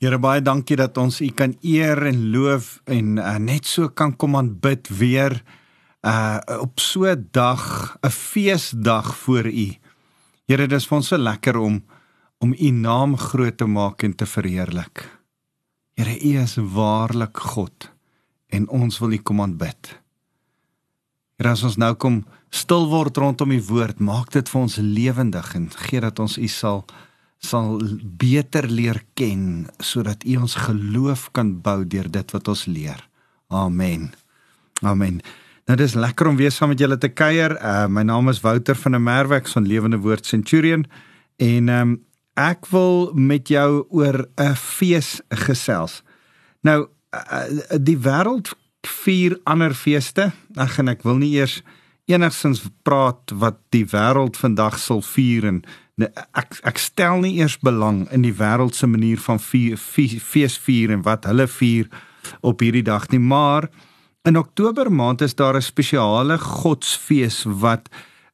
Here baie dankie dat ons U kan eer en loof en uh, net so kan kom aanbid weer uh op so 'n dag, 'n feesdag voor U. Here, dit is vir ons so lekker om om U naam groot te maak en te verheerlik. Here, U is waarlik God en ons wil U kom aanbid. Here, as ons nou kom stil word rondom U woord, maak dit vir ons lewendig en gee dat ons U sal sal beter leer ken sodat U ons geloof kan bou deur dit wat ons leer. Amen. Amen. Nou dis lekker om weer saam met julle te kuier. Uh my naam is Wouter van der Merwe van Lewende Woord Centurion en um, ek wil met jou oor 'n fees gesels. Nou uh, die wêreld vier ander feeste. Ag en ek wil nie eers enigsins praat wat die wêreld vandag sal vier en ek ek stel nie eers belang in die wêreld se manier van vier, vier, fees vier en wat hulle vier op hierdie dag nie maar in Oktober maand is daar 'n spesiale godsfees wat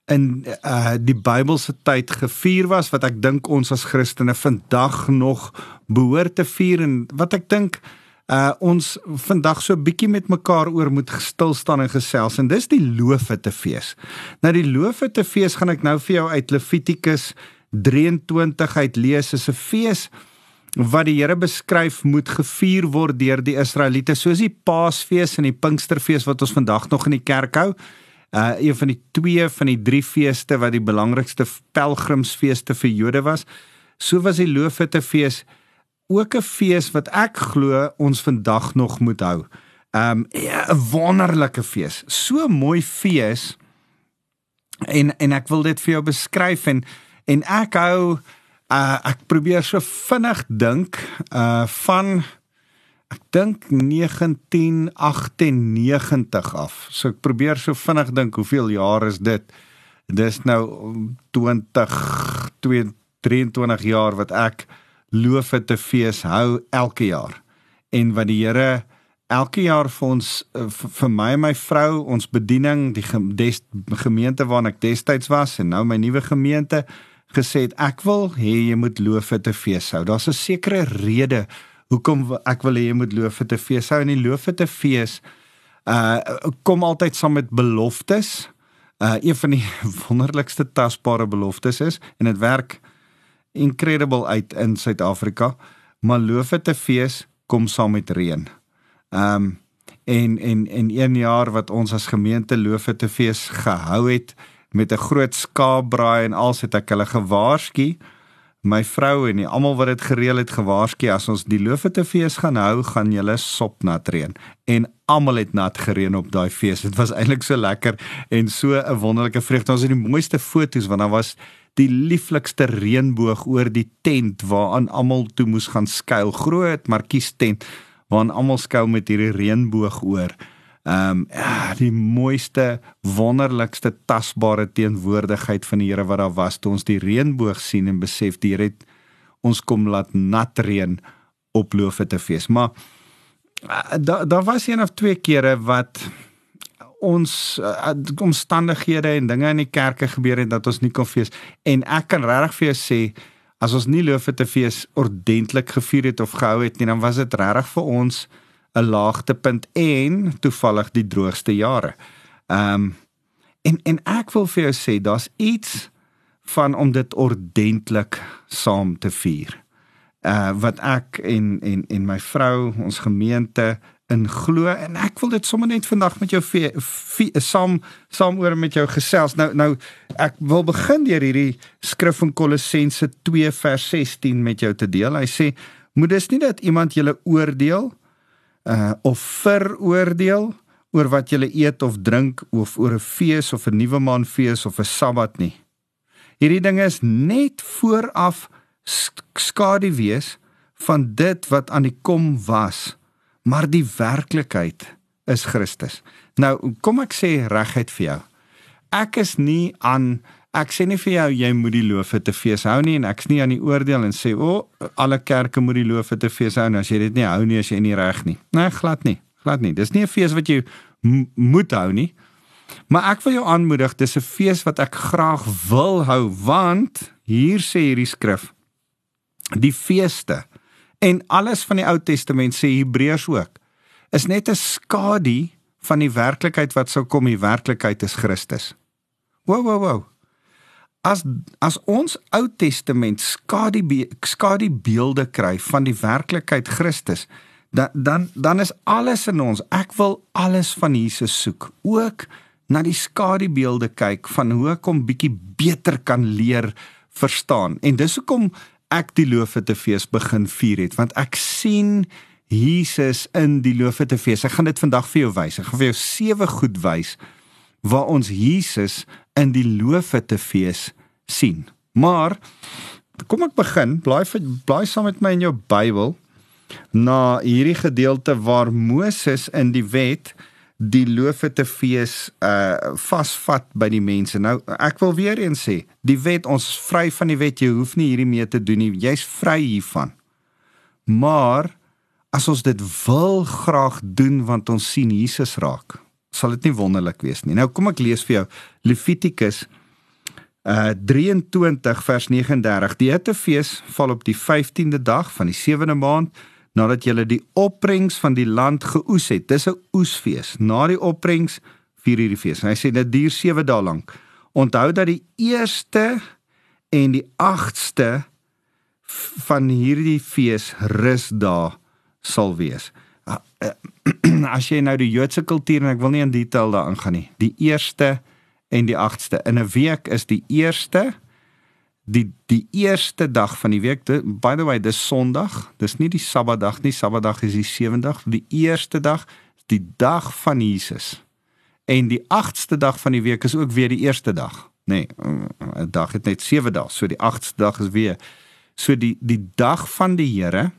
in uh, die Bybelse tyd gevier was wat ek dink ons as Christene vandag nog behoort te vier en wat ek dink uh ons vandag so bietjie met mekaar oor moet stil staan en gesels en dis die loofete fees. Nou die loofete fees gaan ek nou vir jou uit Levitikus 23 uit lees is 'n fees wat die Here beskryf moet gevier word deur die Israeliete soos die Paasfees en die Pinksterfees wat ons vandag nog in die kerk hou. Uh een van die twee van die drie feeste wat die belangrikste pelgrimsfeeste vir Jode was. So was die Loofete fees ook 'n fees wat ek glo ons vandag nog moet hou. Um 'n wonderlike fees. So mooi fees. En en ek wil dit vir jou beskryf en en ek hou uh, ek probeer so vinnig dink uh van ek dink 1998 af. So ek probeer so vinnig dink hoeveel jaar is dit? Dis nou 20 23 jaar wat ek loof het te fees hou elke jaar. En wat die Here elke jaar vir ons uh, vir my en my vrou ons bediening die gemeente waarin ek destyds was en nou my nuwe gemeente gesê het ek wil hê jy moet loof vir 'n fees hou. Daar's 'n sekere rede hoekom ek wil hê jy moet loof vir 'n fees hou en die loof vir 'n fees uh kom altyd saam met beloftes. Uh een van die wonderlikste tasbare beloftes is en dit werk incredible uit in Suid-Afrika, maar loof vir 'n fees kom saam met reën. Um en en en een jaar wat ons as gemeente loof vir 'n fees gehou het, met 'n groot skaapbraai en als het ek hulle gewaarsku. My vrou en almal wat dit gereël het gewaarsku as ons die loofete fees gaan hou gaan julle sop nat reën. En almal het nat gereën op daai fees. Dit was eintlik so lekker en so 'n wonderlike vreugde. Ons het die mooiste foto's want daar was die lieflikste reënboog oor die tent waaraan almal toe moes gaan skuil. Groot markies tent waaraan almal skuil met hierdie reënboog oor Ehm um, die mooiste, wonderlikste tasbare teenwoordigheid van die Here wat daar was toe ons die reënboog sien en besef die Here het ons kom laat nat reën op Loofete fees. Maar uh, daar daar was een of twee kere wat ons uh, omstandighede en dinge in die kerke gebeur het dat ons nie kon fees en ek kan regtig vir jou sê as ons nie Loofete fees ordentlik gevier het of gehou het nie dan was dit regtig vir ons 'n laagtepunt en toevallig die droogste jare. Ehm um, en en ek wil vir jou sê daar's iets van om dit ordentlik saam te vier. Uh wat ek en en en my vrou, ons gemeente in glo en ek wil dit sommer net vandag met jou vee, vee, saam saam oor met jou gesels. Nou nou ek wil begin deur hierdie skrif van Kolossense 2 vers 16 met jou te deel. Hy sê: "Moet dis nie dat iemand julle oordeel uh of veroordeel oor wat jy eet of drink of oor 'n fees of 'n nuwe maan fees of 'n sabbat nie. Hierdie dinge is net vooraf skadu wees van dit wat aan die kom was, maar die werklikheid is Christus. Nou, kom ek sê regheid vir jou. Ek is nie aan ek sê nie vir jou jy moet die loofe te fees hou nie en ek's nie aan die oordeel en sê o oh, alle kerke moet die loofe te fees hou en as jy dit nie hou nie as jy nie reg nie. Nee, glad nie. Glad nie. Dis nie 'n fees wat jy moet hou nie. Maar ek wil jou aanmoedig, dis 'n fees wat ek graag wil hou want hier sê hierdie skrif die feeste En alles van die Ou Testament sê Hebreërs ook is net 'n skadu van die werklikheid wat sou kom, die werklikheid is Christus. Wow wow wow. As as ons Ou Testament skadu skadu beelde kry van die werklikheid Christus, dan dan dan is alles in ons. Ek wil alles van Jesus soek. Ook na die skadubeelde kyk van hoe ek hom bietjie beter kan leer verstaan. En dis hoekom ek die Loofete Fees begin vier het, want ek sien Jesus in die Loofete Fees. Ek gaan dit vandag vir jou wys. Ek gaan vir jou sewe goed wys waar ons Jesus in die Loofete Fees sien. Maar kom ek begin. Blaai blaai saam met my in jou Bybel na hierdie gedeelte waar Moses in die wet die loofete fees uh vasvat by die mense. Nou ek wil weer eens sê, die wet ons vry van die wet, jy hoef nie hierdie mee te doen nie. Jy's vry hiervan. Maar as ons dit wil graag doen want ons sien Jesus raak, sal dit nie wonderlik wees nie. Nou kom ek lees vir jou Levitikus uh 23 vers 39. Die hittefees val op die 15de dag van die 7de maand nadat jy die opbrengs van die land geoes het. Dis 'n oesfees. Na die opbrengs vier hierdie fees. Hy sê dit duur 7 dae lank. Onthou dat die eerste en die 8ste van hierdie fees rusdae sal wees. Ah, eh, as jy nou die Joodse kultuur en ek wil nie in detail daarin gaan nie. Die eerste en die 8ste in 'n week is die eerste die die eerste dag van die week by the way dis sonderdag dis nie die sabbatdag nie sabbatdag is die sewende dag die eerste dag die dag van Jesus. En die agste dag van die week is ook weer die eerste dag. Nee 'n dag het net sewe dae so die agste dag is weer. So die die dag van die Here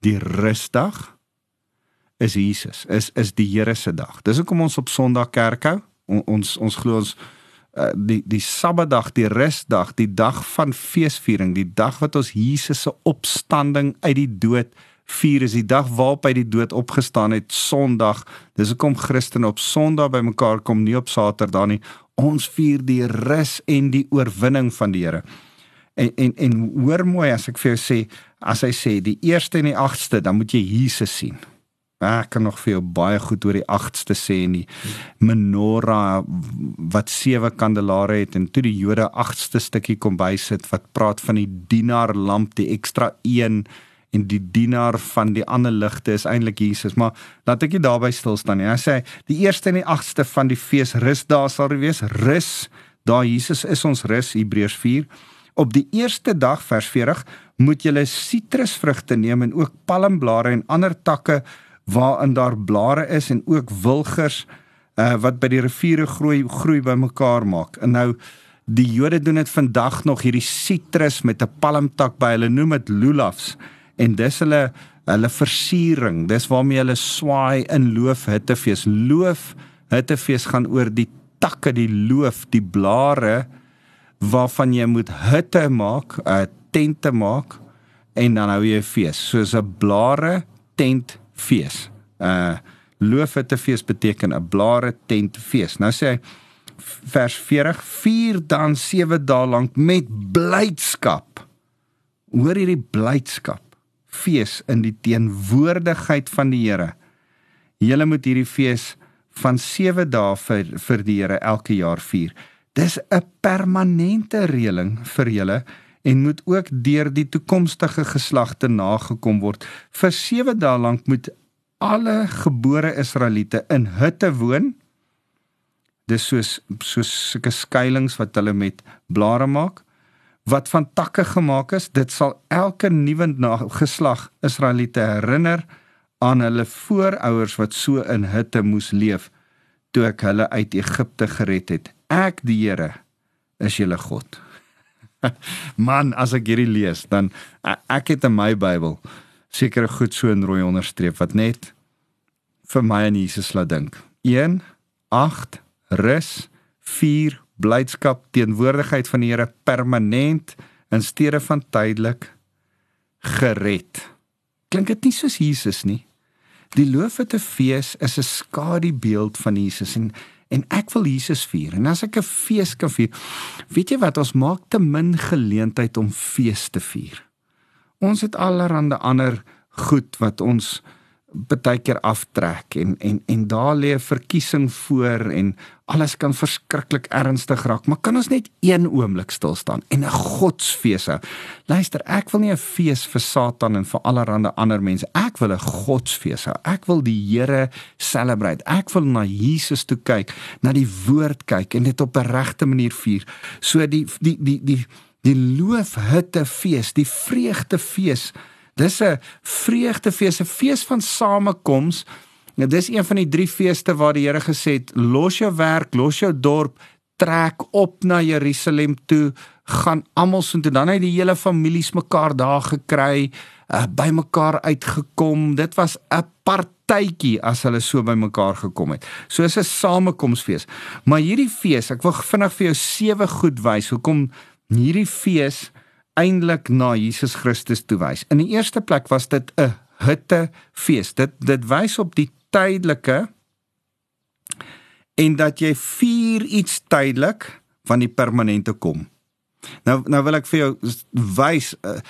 die rusdag is Jesus is is die Here se dag dis hoekom ons op sonderdag kerk hou ons ons glo ons uh, die die Sabbatdag, die rusdag, die dag van feesviering, die dag wat ons Jesus se opstanding uit die dood vier is die dag waarop hy die dood opgestaan het Sondag. Dis hoekom Christene op Sondag bymekaar kom, nie op Saterdag nie. Ons vier die rus en die oorwinning van die Here. En en en hoor mooi as ek vir jou sê, as hy sê die eerste en die agste, dan moet jy Jesus sien. Ek kan nog vir jou baie goed oor die 8ste sê en die menorah wat sewe kandelare het en toe die Jode 8ste stukkie kom bysit wat praat van die dienaar lamp, die ekstra een en die dienaar van die ander ligte is eintlik Jesus, maar laat ek nie daarby stil staan nie. Hy sê die eerste en die 8ste van die fees rus daar sal wees, rus. Daar Jesus is ons rus Hebreërs 4. Op die eerste dag vers 40 moet julle sitrusvrugte neem en ook palmblare en ander takke waarin daar blare is en ook wilgers uh, wat by die riviere groei groei bymekaar maak. En nou die Jode doen dit vandag nog hierdie sitrus met 'n palmtak by. Hulle noem dit lulafs en dis hulle hulle versiering. Dis waarmee hulle swaai in loof hittefees. Loof hittefees gaan oor die takke, die loof, die blare waarvan jy moet hitte maak, 'n uh, tente maak en dan hou jy 'n fees. Soos 'n blare tent fees. Uh loofete fees beteken 'n blare tent fees. Nou sê hy vers 40 vier dan 7 dae lank met blydskap. Hoor hierdie blydskap. Fees in die teenwoordigheid van die Here. Julle moet hierdie fees van 7 dae vir vir die Here elke jaar vier. Dis 'n permanente reëling vir julle en moet ook deur die toekomstige geslagte nagekom word. Vir 7 dae lank moet alle gebore Israeliete in hutte woon. Dis soos soos sulke skuilings wat hulle met blare maak wat van takke gemaak is. Dit sal elke nuwe geslag Israeliete herinner aan hulle voorouers wat so in hutte moes leef toe ek hulle uit Egipte gered het. Ek die Here is julle God. Man, as ek hierdie lees, dan ek het in my Bybel sekere goed so in rooi onderstreep wat net vir my en Jesus laat dink. 1 8 rus 4 blydskap teenwoordigheid van die Here permanent in steede van tydelik gered. Klink dit nie soos Jesus nie? Die loofete fees is 'n skadubeeld van Jesus en en ek wil Jesus vier. En as ek 'n fees kan vier, weet jy wat, ons maak te min geleentheid om fees te vier. Ons het allerhande ander goed wat ons baie keer aftrek en en en daar lê 'n verkiesing voor en alles kan verskriklik ernstig raak maar kan ons net een oomblik stil staan en 'n godsfees hou? Luister ek wil nie 'n fees vir satan en vir allerlei ander mense. Ek wil 'n godsfees hou. Ek wil die Here celebrate. Ek wil na Jesus toe kyk na die woord kyk en dit op 'n regte manier vier. So die die die die die loofhutte fees die vreugdefees Dis 'n vreugdefees, 'n fees van samekoms. Dis een van die drie feeste waar die Here gesê het: "Los jou werk, los jou dorp, trek op na Jerusalem toe, gaan almal so toe." Dan het die hele families mekaar daar gekry, uh, by mekaar uitgekom. Dit was 'n partytjie as hulle so by mekaar gekom het. So is 'n samekomsfees. Maar hierdie fees, ek wil vinnig vir jou sewe goed wys hoekom hierdie fees eintlik na Jesus Christus toe wys. In die eerste plek was dit 'n hittefees. Dit dit wys op die tydelike en dat jy vier iets tydelik van die permanente kom. Nou nou wil ek vir jou wys uh,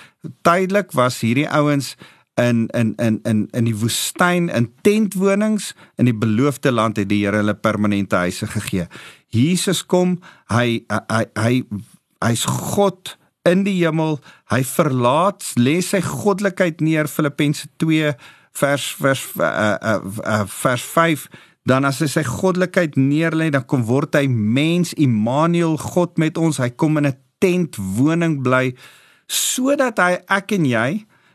tydelik was hierdie ouens in in in in in die woestyn in tentwonings in die beloofde land het die Here hulle permanente huise gegee. Jesus kom, hy hy hy hy's God in die hemel. Hy verlaat lê sy goddelikheid neer Filippense 2 vers vers uh, uh, uh, vers 5 dan as hy sy goddelikheid neerlê dan kom word hy mens Immanuel God met ons hy kom in 'n tent woning bly sodat hy ek en jy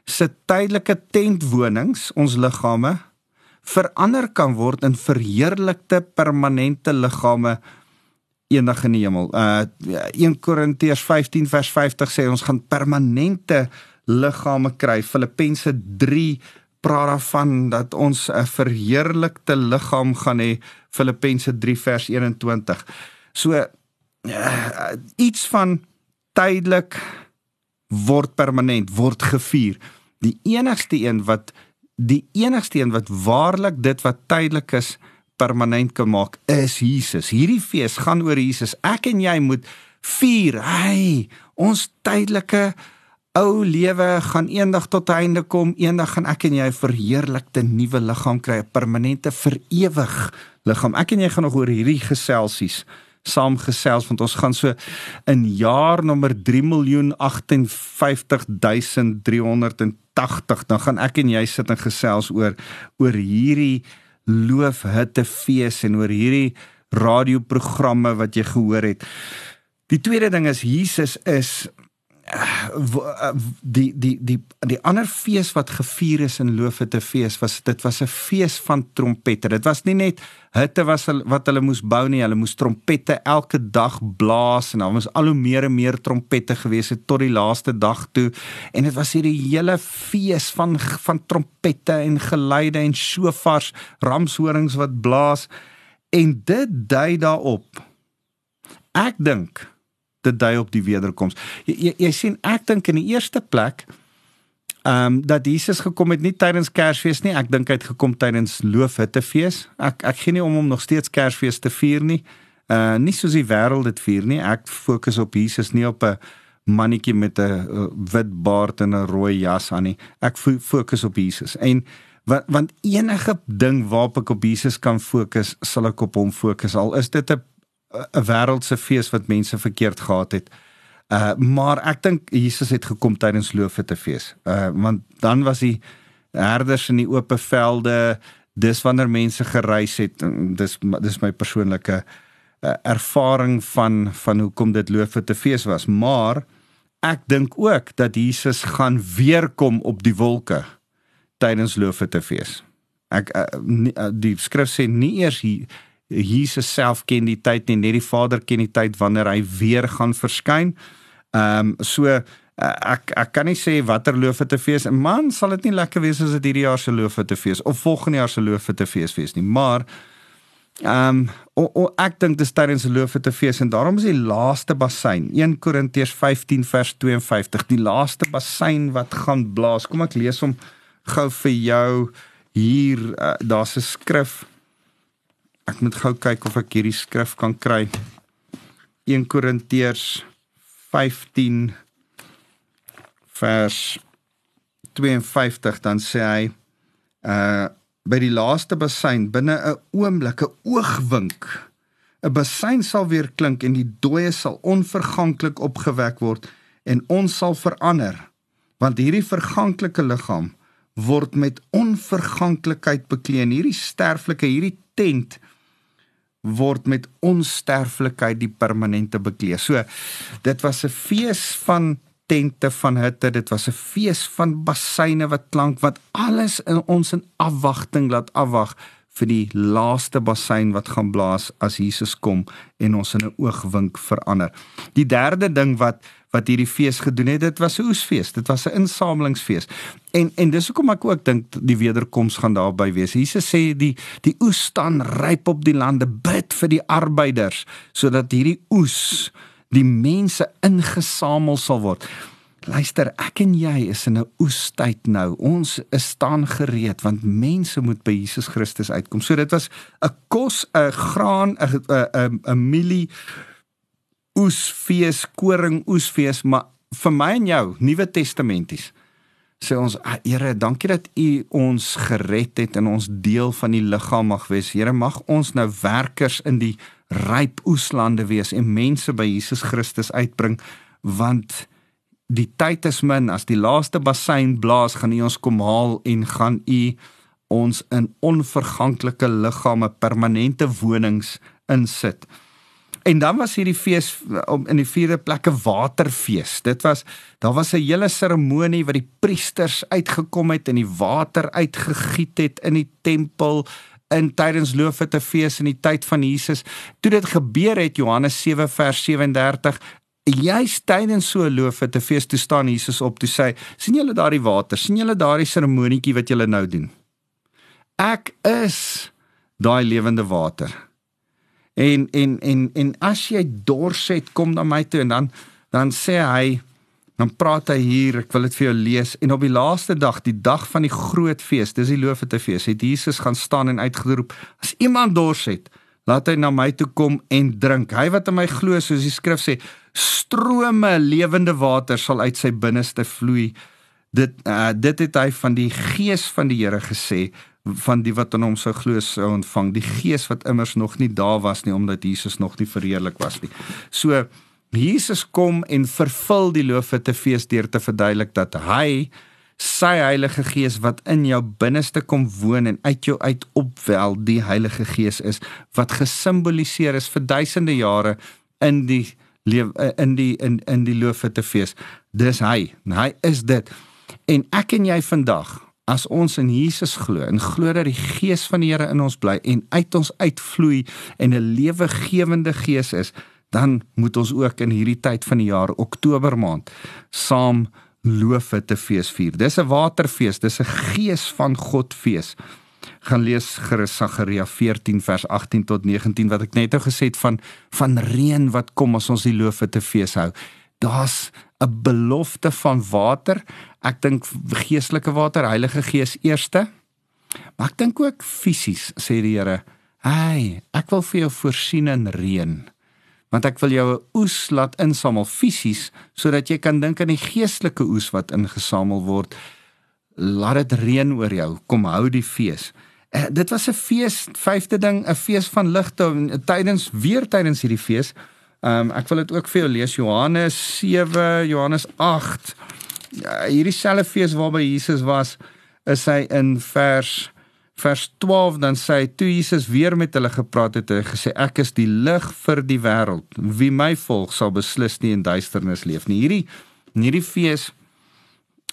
se tydelike tentwonings ons liggame verander kan word in verheerlikte permanente liggame eendag in die hemel. Uh 1 Korintiërs 15 vers 50 sê ons gaan permanente liggame kry. Filippense 3 praat daarvan dat ons 'n verheerlikte liggaam gaan hê. Filippense 3 vers 21. So uh, iets van tydelik word permanent word gevier. Die enigste een wat die enigste een wat waarlik dit wat tydelik is permanent kan maak is Jesus. Hierdie fees gaan oor Jesus. Ek en jy moet vier. Hey, ons tydelike ou lewe gaan eendag tot einde kom. Eendag gaan ek en jy 'n verheerlikte nuwe liggaam kry, 'n permanente vir ewig liggaam. Ek en jy gaan nog oor hierdie geselsies saam gesels want ons gaan so in jaar nommer 3 miljoen 58380 dan gaan ek en jy sit en gesels oor oor hierdie loofhitte fees en oor hierdie radioprogramme wat jy gehoor het. Die tweede ding is Jesus is die die die die ander fees wat gevier is in Loofhitte fees was dit was 'n fees van trompette. Dit was nie net hitte was wat hulle moes bou nie, hulle moes trompette elke dag blaas en daar was al hoe meer en meer trompette gewees het tot die laaste dag toe. En dit was hierdie hele fees van van trompette en geluide en shofars, ramshorings wat blaas en dit dui daarop. Ek dink dit dui op die wederkoms. Jy, jy, jy sien ek dink in die eerste plek ehm um, dat Jesus gekom het nie tydens Kersfees nie, ek dink hy het gekom tydens Loofhuttefees. Ek ek gee nie om hom nog steeds Kersfees te vier nie. Uh nie soos die wêreld dit vier nie. Ek fokus op Jesus nie op 'n mannetjie met 'n wit baard en 'n rooi jas aan nie. Ek fokus op Jesus. En want want enige ding waarop ek op Jesus kan fokus, sal ek op hom fokus. Al is dit 'n 'n wêreldse fees wat mense verkeerd gehad het. Uh maar ek dink Jesus het gekom tydens Loofete fees. Uh want dan was die herders in die oop velde, dis wanneer mense gereis het. Dis dis my persoonlike uh, ervaring van van hoekom dit Loofete fees was. Maar ek dink ook dat Jesus gaan weer kom op die wolke tydens Loofete fees. Ek uh, nie, uh, die skrif sê nie eers hier Jesus self ken die tyd nie, net die Vader ken die tyd wanneer hy weer gaan verskyn. Ehm um, so uh, ek ek kan nie sê watter loofete fees, man, sal dit nie lekker wees as dit hierdie jaar se loofete fees of volgende jaar se loofete fees wees nie, maar ehm um, ek dink dis tydens se loofete fees en daarom is die laaste bassein 1 Korintiërs 15 vers 52 die laaste bassein wat gaan blaas. Kom ek lees hom gou vir jou hier uh, daar's 'n skrif Ek moet gou kyk of ek hierdie skrif kan kry. 1 Korintiërs 15 vers 52 dan sê hy uh by die laaste bassein binne 'n oomblik 'n oogwink 'n bassein sal weer klink en die dooie sal onverganklik opgewek word en ons sal verander want hierdie verganklike liggaam word met onverganklikheid beklee en hierdie sterflike hierdie tent word met onsterflikheid die permanente beklee. So dit was 'n fees van tente van hitte, dit was 'n fees van bassyne wat klank wat alles in ons in afwagting laat afwag vir die laaste bassein wat gaan blaas as Jesus kom en ons in 'n oogwink verander. Die derde ding wat wat hierdie fees gedoen het, dit was 'n oesfees, dit was 'n insamelingsfees. En en dis hoekom ek ook dink die wederkoms gaan daarby wees. Jesus sê die die oes staan ryp op die lande, bid vir die arbeiders sodat hierdie oes die mense ingesamel sal word. Luister, ek en jy is in 'n oestyd nou. Ons is staan gereed want mense moet by Jesus Christus uitkom. So dit was 'n kos, 'n graan, 'n 'n 'n mielie oesfees, koring oesfees, maar vir my en jou, Nuwe Testamenties. Sê ons, ah, Here, dankie dat U ons gered het en ons deel van die liggaam mag wees. Here, mag ons nou werkers in die ryp oeslande wees en mense by Jesus Christus uitbring want die tyd is min as die laaste bassein blaas gaan u ons kom haal en gaan u ons in onverganklike liggame permanente wonings insit. En dan was hierdie fees om in die vierde plekke waterfees. Dit was daar was 'n hele seremonie waar die priesters uitgekom het en die water uitgegiet het in die tempel in tydens loofhuttefees in die tyd van Jesus. Toe dit gebeur het Johannes 7 vers 37 Juist tydens so 'n loofete fees toe staan Jesus op toe sê, sien julle daardie water, sien julle daardie seremonietjie wat julle nou doen? Ek is daai lewende water. En en en en as jy dors het, kom na my toe en dan dan sê hy dan praat hy hier, ek wil dit vir jou lees en op die laaste dag, die dag van die groot fees, dis die loofete fees, het Jesus gaan staan en uitgeroep, as iemand dors het, laat hy na my toe kom en drink. Hy wat in my glo, soos die skrif sê, strome lewende water sal uit sy binneste vloei. Dit uh, dit het hy van die gees van die Here gesê van die wat aan hom sou glo sou ontvang die gees wat immers nog nie daar was nie omdat Jesus nog nie verheerlik was nie. So Jesus kom en vervul die loofete fees deur te verduidelik dat hy sy Heilige Gees wat in jou binneste kom woon en uit jou uit opwel die Heilige Gees is wat gesimboliseer is vir duisende jare in die leef eh, in die in in die loofete fees. Dis hy. Hy is dit. En ek en jy vandag as ons in Jesus glo en glo dat die gees van die Here in ons bly en uit ons uitvloei en 'n lewegewende gees is, dan moet ons ook in hierdie tyd van die jaar Oktober maand saam loofete fees vier. Dis 'n waterfees, dis 'n gees van God fees gaan lees gerus Sagaria 14 vers 18 tot 19 wat ek net nou gesê het van van reën wat kom as ons die loofe te fees hou. Daar's 'n belofte van water. Ek dink geestelike water, Heilige Gees eerste. Maar ek dink ook fisies sê die Here, "Hey, ek wil vir jou voorsien in reën." Want ek wil jou 'n oes laat insamel fisies sodat jy kan dink aan die geestelike oes wat ingesamel word. Laat dit reën oor jou. Kom hou die fees. Uh, dit was 'n fees, vyfde ding, 'n fees van ligte tydens weer tydens hierdie fees. Ehm um, ek wil dit ook vir jou lees Johannes 7, Johannes 8. Uh, hierdie selfe fees waarby Jesus was, is hy in vers vers 12 dan sê hy toe Jesus weer met hulle gepraat het, hy gesê ek is die lig vir die wêreld. Wie my volg sal beslis nie in duisternis leef nie. Hierdie hierdie fees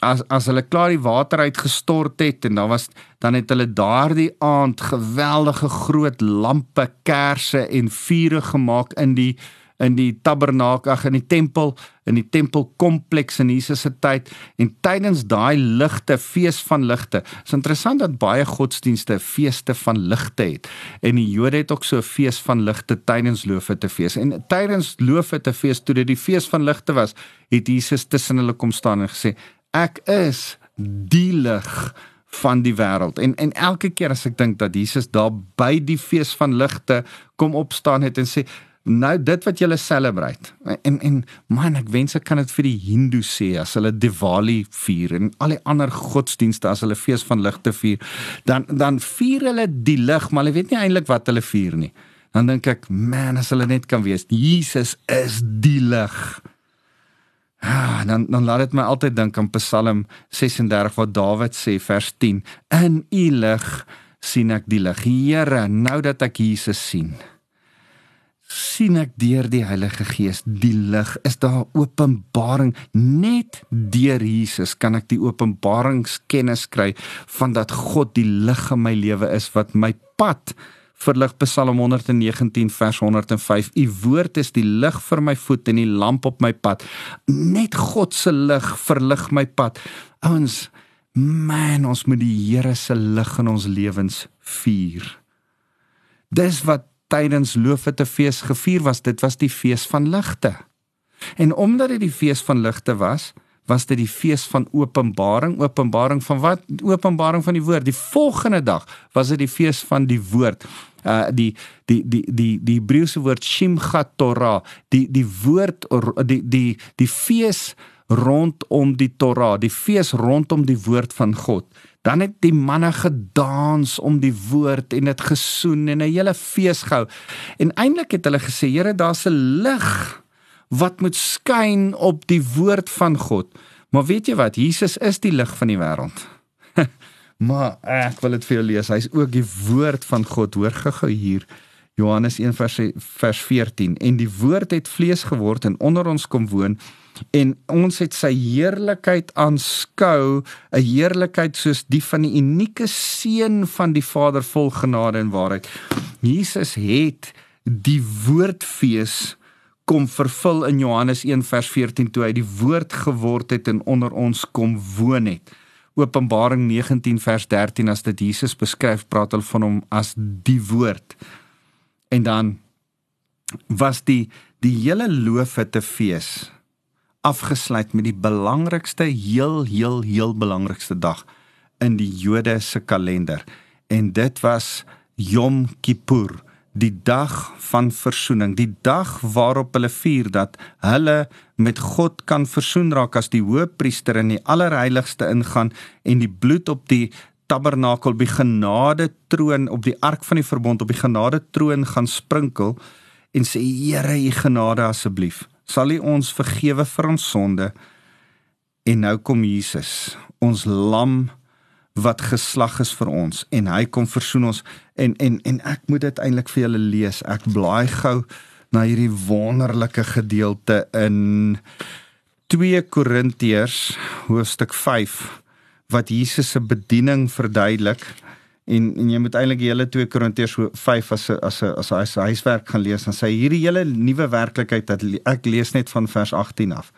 as as hulle klaar die water uitgestort het en dan was dan het hulle daardie aand geweldige groot lampe, kersse en vure gemaak in die in die tabernakel, in die tempel, in die tempelkompleks in Jesus se tyd en tydens daai ligte, fees van ligte. Dit is interessant dat baie godsdienste feeste van ligte het. En die Jode het ook so 'n fees van ligte tydens Loofete fees. En tydens Loofete fees toe dit die fees van ligte was, het Jesus tussen hulle kom staan en gesê: ek is die lig van die wêreld. En en elke keer as ek dink dat Jesus daar by die fees van ligte kom opstaan het en sê nou dit wat julle celebrate. En en man, ek wens ek kan dit vir die Hindu sê as hulle Diwali vier en al die ander godsdienste as hulle fees van ligte vier, dan dan vier hulle die lig, maar hulle weet nie eintlik wat hulle vier nie. Dan dink ek, man, as hulle net kan weet, Jesus is die lig. Ah, dan dan laat dit my altyd dink aan Psalm 36 waar Dawid sê vers 10: In U lig sien ek die lig. Here, nou dat ek Jesus sien, sien ek deur die Heilige Gees die lig. Is daar openbaring? Net deur Jesus kan ek die openbaringskennis kry van dat God die lig in my lewe is wat my pad verlig Psalm 119 vers 105 U woord is die lig vir my voet en die lamp op my pad. Net God se lig verlig my pad. Ouens man ons moet die Here se lig in ons lewens vier. Dis wat tydens loofete fees gevier was, dit was die fees van ligte. En omdat dit die fees van ligte was, was dit die fees van openbaring, openbaring van wat? Openbaring van die woord. Die volgende dag was dit die fees van die woord. Uh die die die die die Hebreëse woord Shimchat Torah, die die woord die die die fees rondom die Torah, die fees rondom die woord van God. Dan het die manne gedans om die woord en dit gesoen en 'n hele fees gehou. En eintlik het hulle gesê, Here, daar's 'n lig wat moet skyn op die woord van God. Maar weet jy wat? Jesus is die lig van die wêreld. maar ek wil dit vir jou lees. Hy's ook die woord van God. Hoor gou hier. Johannes 1 vers vers 14 en die woord het vlees geword en onder ons kom woon en ons het sy heerlikheid aanskou 'n heerlikheid soos die van die unieke seun van die Vader vol genade en waarheid. Jesus het die woordfees kom vervul in Johannes 1 vers 14 toe hy die woord geword het en onder ons kom woon het. Openbaring 19 vers 13 as dit Jesus beskryf praat hulle van hom as die woord. En dan was die die hele loofete fees afgesluit met die belangrikste heel heel heel belangrikste dag in die Jode se kalender. En dit was Yom Kippur die dag van versoening die dag waarop hulle vier dat hulle met God kan versoen raak as die hoëpriester in die allerheiligste ingaan en die bloed op die tabernakel by genade troon op die ark van die verbond op die genade troon gaan sprinkel en sê Here u genade asseblief sal U ons vergewe vir ons sonde. En nou kom Jesus, ons lam wat geslag is vir ons en hy kom versoen ons en en en ek moet dit eintlik vir julle lees. Ek blaai gou na hierdie wonderlike gedeelte in 2 Korintiërs hoofstuk 5 wat Jesus se bediening verduidelik en en jy moet eintlik die hele 2 Korintiërs 5 as 'n as 'n as 'n huiswerk gaan lees en sê hierdie hele nuwe werklikheid dat ek lees net van vers 18 af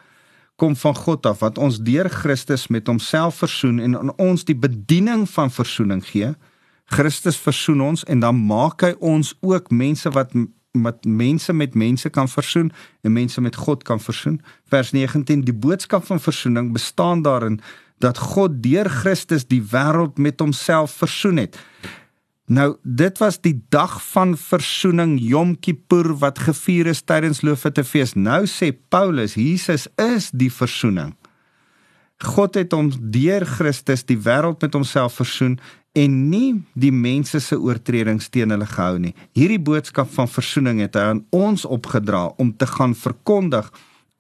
kom van God af wat ons deur Christus met homself versoen en aan ons die bediening van versoening gee. Christus versoen ons en dan maak hy ons ook mense wat met mense met mense kan versoen en mense met God kan versoen. Vers 19 die boodskap van versoening bestaan daarin dat God deur Christus die wêreld met homself versoen het. Nou, dit was die dag van versoening Yom Kippur wat gevier is tydens Loofete fees. Nou sê Paulus, Jesus is die versoening. God het hom deur Christus die wêreld met homself versoen en nie die mense se oortredings teen hulle gehou nie. Hierdie boodskap van versoening het hy aan ons opgedra om te gaan verkondig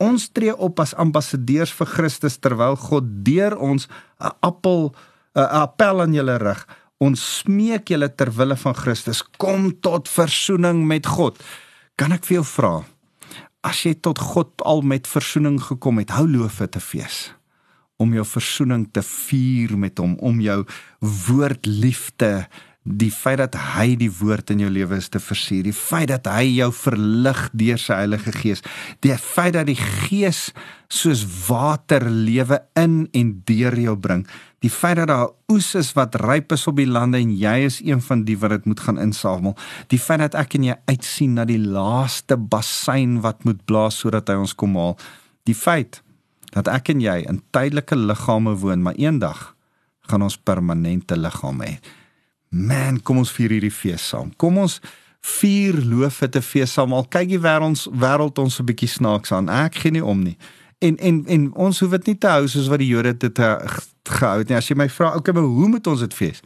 Ons tree op as ambassadeurs vir Christus terwyl God deur ons 'n appel 'n appel aan julle rig. Ons smeek julle ter wille van Christus, kom tot verzoening met God. Kan ek vir jou vra? As jy tot God al met verzoening gekom het, hou loof dit te fees om jou verzoening te vier met hom, om jou woord liefde die feit dat hy die woord in jou lewe is te versier, die feit dat hy jou verlig deur sy Heilige Gees, die feit dat die Gees soos water lewe in en deur jou bring, die feit dat daar oes is wat ryp is op die lande en jy is een van die wat dit moet gaan insamel, die feit dat ek en jy uitsien na die laaste bassein wat moet blaas sodat hy ons kom haal, die feit dat ek en jy in tydelike liggame woon, maar eendag gaan ons permanente liggame hê. Man, kom ons vier hierdie fees saam. Kom ons vier loofe te fees saam. Al kyk die wêreld wêreld ons 'n bietjie snaaks aan. Ek gee nie om nie. En en en ons hoef dit nie te hou soos wat die Jode dit gehou het nie. As jy my vra, okay, maar hoe moet ons dit fees?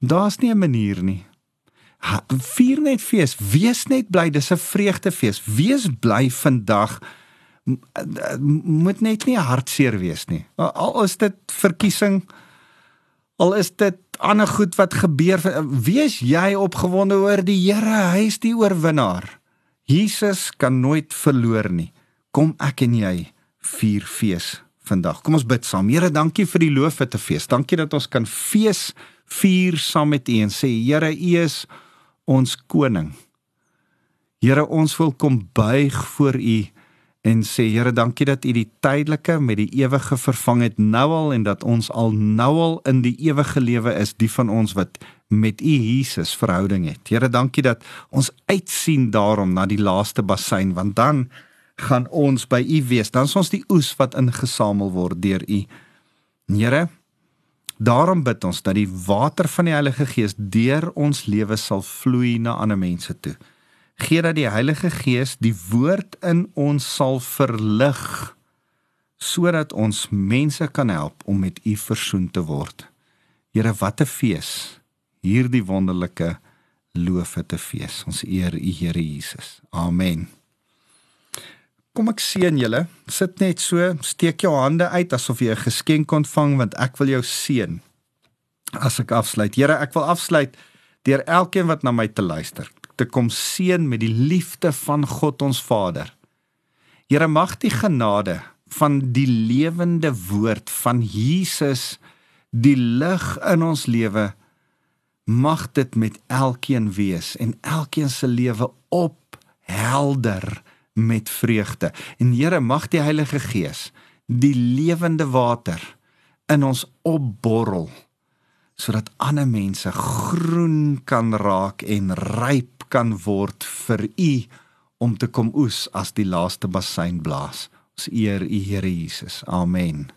Daar's nie 'n manier nie. Ha, vier net fees, wees net bly, dis 'n vreugdefees. Wees bly vandag. Moet net nie hartseer wees nie. Al is dit verkiesing, al is dit ander goed wat gebeur, wees jy opgewonde oor die Here, hy is die oorwinnaar. Jesus kan nooit verloor nie. Kom ek en jy vier fees vandag. Kom ons bid saam. Here, dankie vir die loofete fees. Dankie dat ons kan fees vier saam met U en sê Here, U is ons koning. Here, ons wil kom buig voor U en sê Here, dankie dat U die tydelike met die ewige vervang het nou al en dat ons al nou al in die ewige lewe is, die van ons wat met U Jesus verhouding het. Here, dankie dat ons uitsien daarom na die laaste bassein want dan gaan ons by U wees. Dan is ons die oes wat ingesamel word deur U. Here, daarom bid ons dat die water van die Heilige Gees deur ons lewe sal vloei na ander mense toe. Gee dat die Heilige Gees die woord in ons sal verlig sodat ons mense kan help om met U versoen te word. Here, wat 'n fees. Hierdie wonderlike loofe te fees. Ons eer U Here Jesus. Amen. Kom ek seën julle. Sit net so, steek jou hande uit asof jy 'n geskenk ontvang want ek wil jou seën. As ek afsluit. Here, ek wil afsluit deur elkeen wat na my te luister te kom seën met die liefde van God ons Vader. Here, mag die genade van die lewende woord van Jesus die lig in ons lewe mag dit met elkeen wees en elkeen se lewe op helder met vreugde. En Here, mag die Heilige Gees die lewende water in ons opborrel sodat ander mense groen kan raak en ryp kan word vir u om te kom oes as die laaste bassein blaas. Ons eer u Here Jesus. Amen.